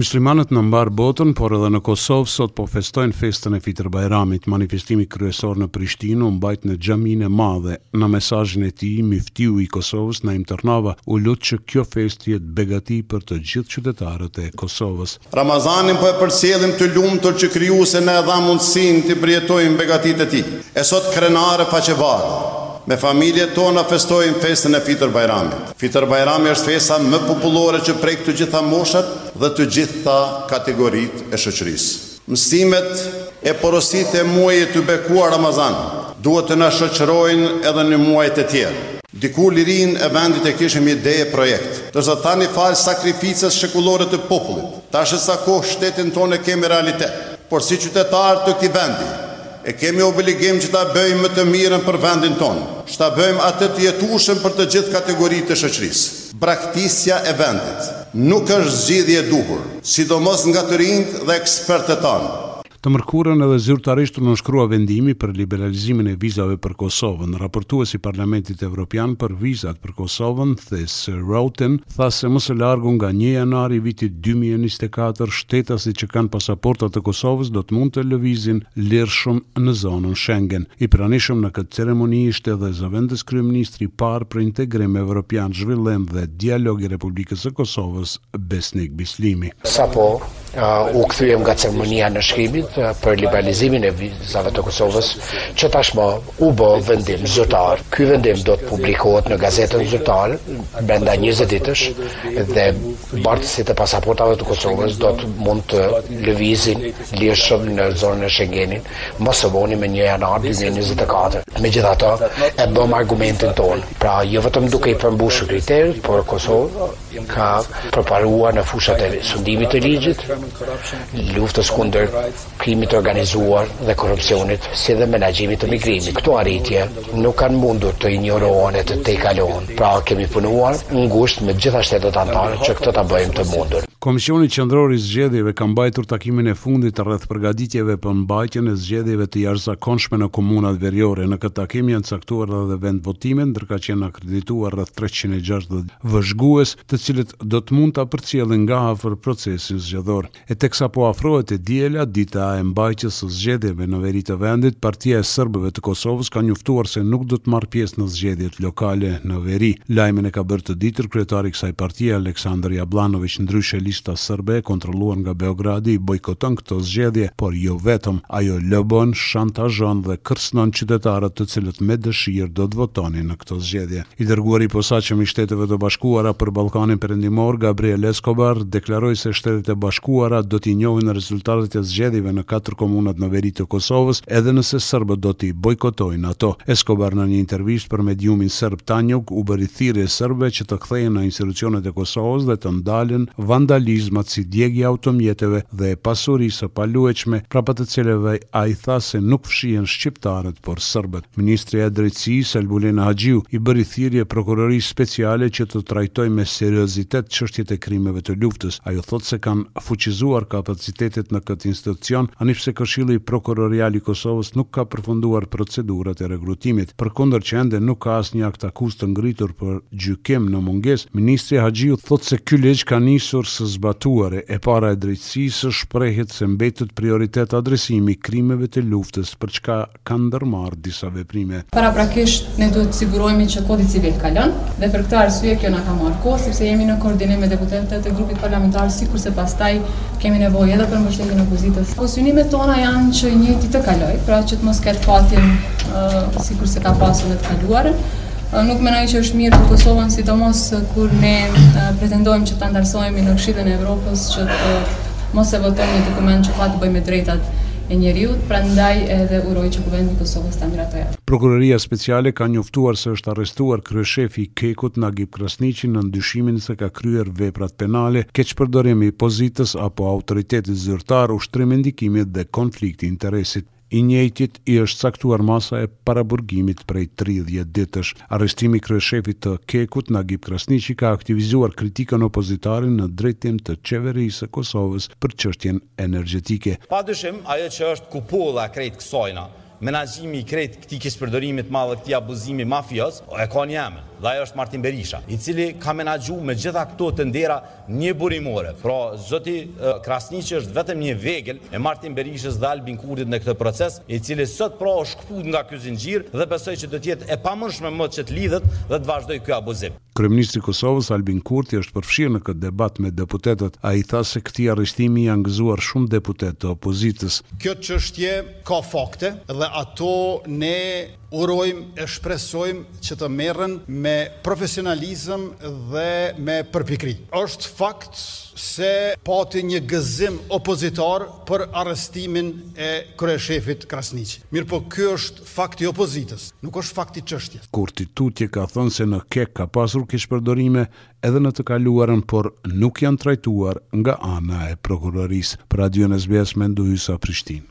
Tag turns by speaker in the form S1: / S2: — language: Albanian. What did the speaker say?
S1: Myslimanët në mbarë botën, por edhe në Kosovë, sot po festojnë festën e Fitër Bajramit. Manifestimi kryesor në Prishtinë u mbajt në xhaminë e madhe. Në mesazhin e tij, myftiu i Kosovës, Naim Tërnava, u lut që kjo festë jetë begati për të gjithë qytetarët e Kosovës.
S2: Ramazanin po e përcjellim të lumtur që Krijuesi na e dha mundësinë t'i përjetojmë begatitë e tij. E sot krenarë e faqebardhë, me familjet tona festojmë festën e Fitër Bajramit. Fitër Bajrami është festa më popullore që prek të gjitha moshat dhe të gjitha kategoritë e shoqërisë. Mësimet e porositë e muajit të bekuar Ramazan duhet të na shoqërojnë edhe në muajt e tjerë. Dikur lirinë e vendit e kishim ide e projekt. Ndërsa tani falë sakrificës shekullore të popullit, tash e sa kohë shtetin tonë e kemi realitet. Por si qytetarë të këtij vendi, e kemi obligim që ta bëjmë më të mirën për vendin tonë, që ta bëjmë atë të jetueshëm për të gjithë kategoritë e shoqërisë. Braktisja e vendit nuk është zgjidhje e duhur, sidomos nga të rinjtë dhe ekspertët tanë.
S1: Të mërkurën edhe zyrtarisht u nënshkrua vendimi për liberalizimin e vizave për Kosovën. Raportuesi i Parlamentit Evropian për vizat për Kosovën, Thijs Reuten, tha se më së largu nga një janari i vitit dy mijë e njëzet e katër shtetasit që kanë pasaporta të Kosovës do të mund të lëvizin lirshëm në zonën Shengen. I pranishëm në këtë ceremoni ishte edhe zëvendëskryeministri i parë për Integrim Evropian, Zhvillim dhe Dialog i Republikës së Kosovës, Besnik Bislimi.
S3: Sapo, u kthyem nga ceremonia e nënshkrimit për liberalizimin e vizave të Kosovës, që tashmë u bë vendim zyrtar. Ky vendim do të publikohet në gazetën zyrtare brenda 20 ditësh dhe bartësit e pasaportave të Kosovës do të mund të lëvizin lirshëm në zonën e Schengenit, më së voni me 1 janar 2024. Megjithatë, e bëmë argumentin tonë, pra jo vetëm duke i përmbushur kriteret, por Kosova ka përparuar në fushat e sundimit të ligjit, luftës kundër krimit të organizuar dhe korrupsionit, si dhe menaxhimit të migrimit. Këto arritje nuk kanë mundur të injorohen e të tejkalohen, pra kemi punuar ngushtë me gjitha shtetet anëtare që këtë ta bëjmë të mundur.
S1: Komisioni Qendror i Zgjedhjeve ka mbajtur takimin e fundit rreth përgatitjeve për mbajtjen e zgjedhjeve të jashtëzakonshme në komunat veriore. Në këtë takim janë caktuar edhe vendvotimet, ndërkaq janë akredituar rreth treqind e gjashtëdhjetë vëzhgues, të cilët do të mund ta përcjellin nga afër procesin zgjedhor. E teksa po afrohet e diela, dita e mbajtjes së zgjedhjeve në veri të vendit, Partia e Serbëve të Kosovës ka njoftuar se nuk do të marrë pjesë në zgjedhjet lokale në veri. Lajmin e ka bërë të ditur kryetari i kësaj partie, Aleksandër Jabllanoviq. Ndryshe, Lista Serbe, e kontrolluar nga Beogradi, bojkoton këto zgjedhje, por jo vetëm. Ajo lobon, shantazhon dhe kërcënon qytetarët të cilët me dëshirë do të votonin. në këto zgjedhje. I dërguari i posaçëm i Shteteve të Bashkuara për Ballkanin Perëndimor, Gabriel Escobar, deklaroi se Shtetet e Bashkuara do t'i njohin rezultatet e zgjedhjeve në katër komunat në veri të Kosovës edhe nëse serbët do t'i bojkotojnë ato. Escobar në një intervistë për mediumin serb Tanjug u bëri thirrje serbëve që të kthehen në institucionet e Kosovës dhe të ndalen vandalizmat si djegia e automjeteve dhe e pasurisë së paluajtshme, prapa të cilëve ai tha se nuk fshihen shqiptarët por serbët. Ministrja e Drejtësisë, Albulena Haxhiu, i bën thirrje Prokurorisë Speciale që të trajtojë me seriozitet çështjet e krimeve të luftës. Ajo thotë se kanë fuqizuar kapacitetet në këtë institucion, anipse Këshilli Prokurorial i Kosovës nuk ka përfunduar procedurat e rekrutimit. Përkundër që ende nuk ka asnjë aktakuzë të ngritur për gjykim në mungesë, ministrja Haxhiu thotë se ky ligj ka nisur së zbatuari. E para e drejtësisë, shprehet se mbetet prioritet adresimi i krimeve të luftës, për çka kanë ndërmarrë disa veprime.
S4: Paraprakisht, ne duhet të sigurohemi që Kodi Civil kalon dhe për këtë arsye kjo na ka marrë kohë, sepse jemi në koordinim me deputetët e grupit parlamentar, sikurse pastaj kemi nevojë edhe për mbështetjen e opozitës. Po synimet tona janë që i njëjti të kalojë, pra që të mos ketë fatin sikurse ka pasur në të kaluarën. Nuk mendoj që është mirë për Kosovën, sidomos kur ne pretendojmë që të anëtarësohemi në Këshillin e Evropës që të mos e votojmë një dokument që ka të bëjë me të drejtat e njeriut, prandaj edhe uroj që Kuvendi i Kosovës ta miratojë atë.
S1: Prokuroria Speciale ka njoftuar se është arrestuar kryeshefi i KEK-ut, Nagip Krasniqi, nën dyshimin se ka kryer veprat penale, keqpërdorim i pozitës apo autoritetit zyrtar, ushtrim i ndikimit dhe konflikt i interesit. Të njëjtit i është caktuar masa e paraburgimit prej tridhjetë ditësh. Arrestimi i kryeshefit të KEK-ut, Nagip Krasniqi, ka aktivizuar kritikën opozitare në drejtim të Qeverisë së Kosovës për çështjen energjetike.
S5: Padyshim, ajo që është kupola e krejt kësajna, menaxhimi i krejt këtij keqpërdorimit të madh dhe këtij abuzimi mafioz, e ka një emër, dhe ajo është Martin Berisha, i cili ka menaxhu me gjitha këto tendera njëburimore. Pra, zoti Krasniqi është vetëm një vegël e Martin Berishës dhe Albin Kurtit në këtë proces, i cili sot pra u shkëput nga ky zinxhir dhe besoj që do të jetë e pamundshme më që të lidhet dhe të vazhdojë ky abuzim.
S1: Kryeministri i Kosovës, Albin Kurti është përfshirë në këtë debat me deputetët. Ai tha se këtij arrestimi i janë gëzuar shumë deputetë të opozitës.
S6: Kjo çështje ka fakte dhe ato ne urojmë e shpresojmë që të merren me profesionalizëm dhe me përpikëri. Është fakt se pati një gëzim opozitar për arrestimin e kryeshefit Krasniqi. Mirëpo ky është fakt i opozitës, nuk është fakt i çështjes.
S1: Kurti tutje ka thënë se në KEK ka pasur keqpërdorime edhe në të kaluarën por nuk janë trajtuar nga ana e prokurorisë. Për Radion SBS, Mendu Hysa, Prishtinë.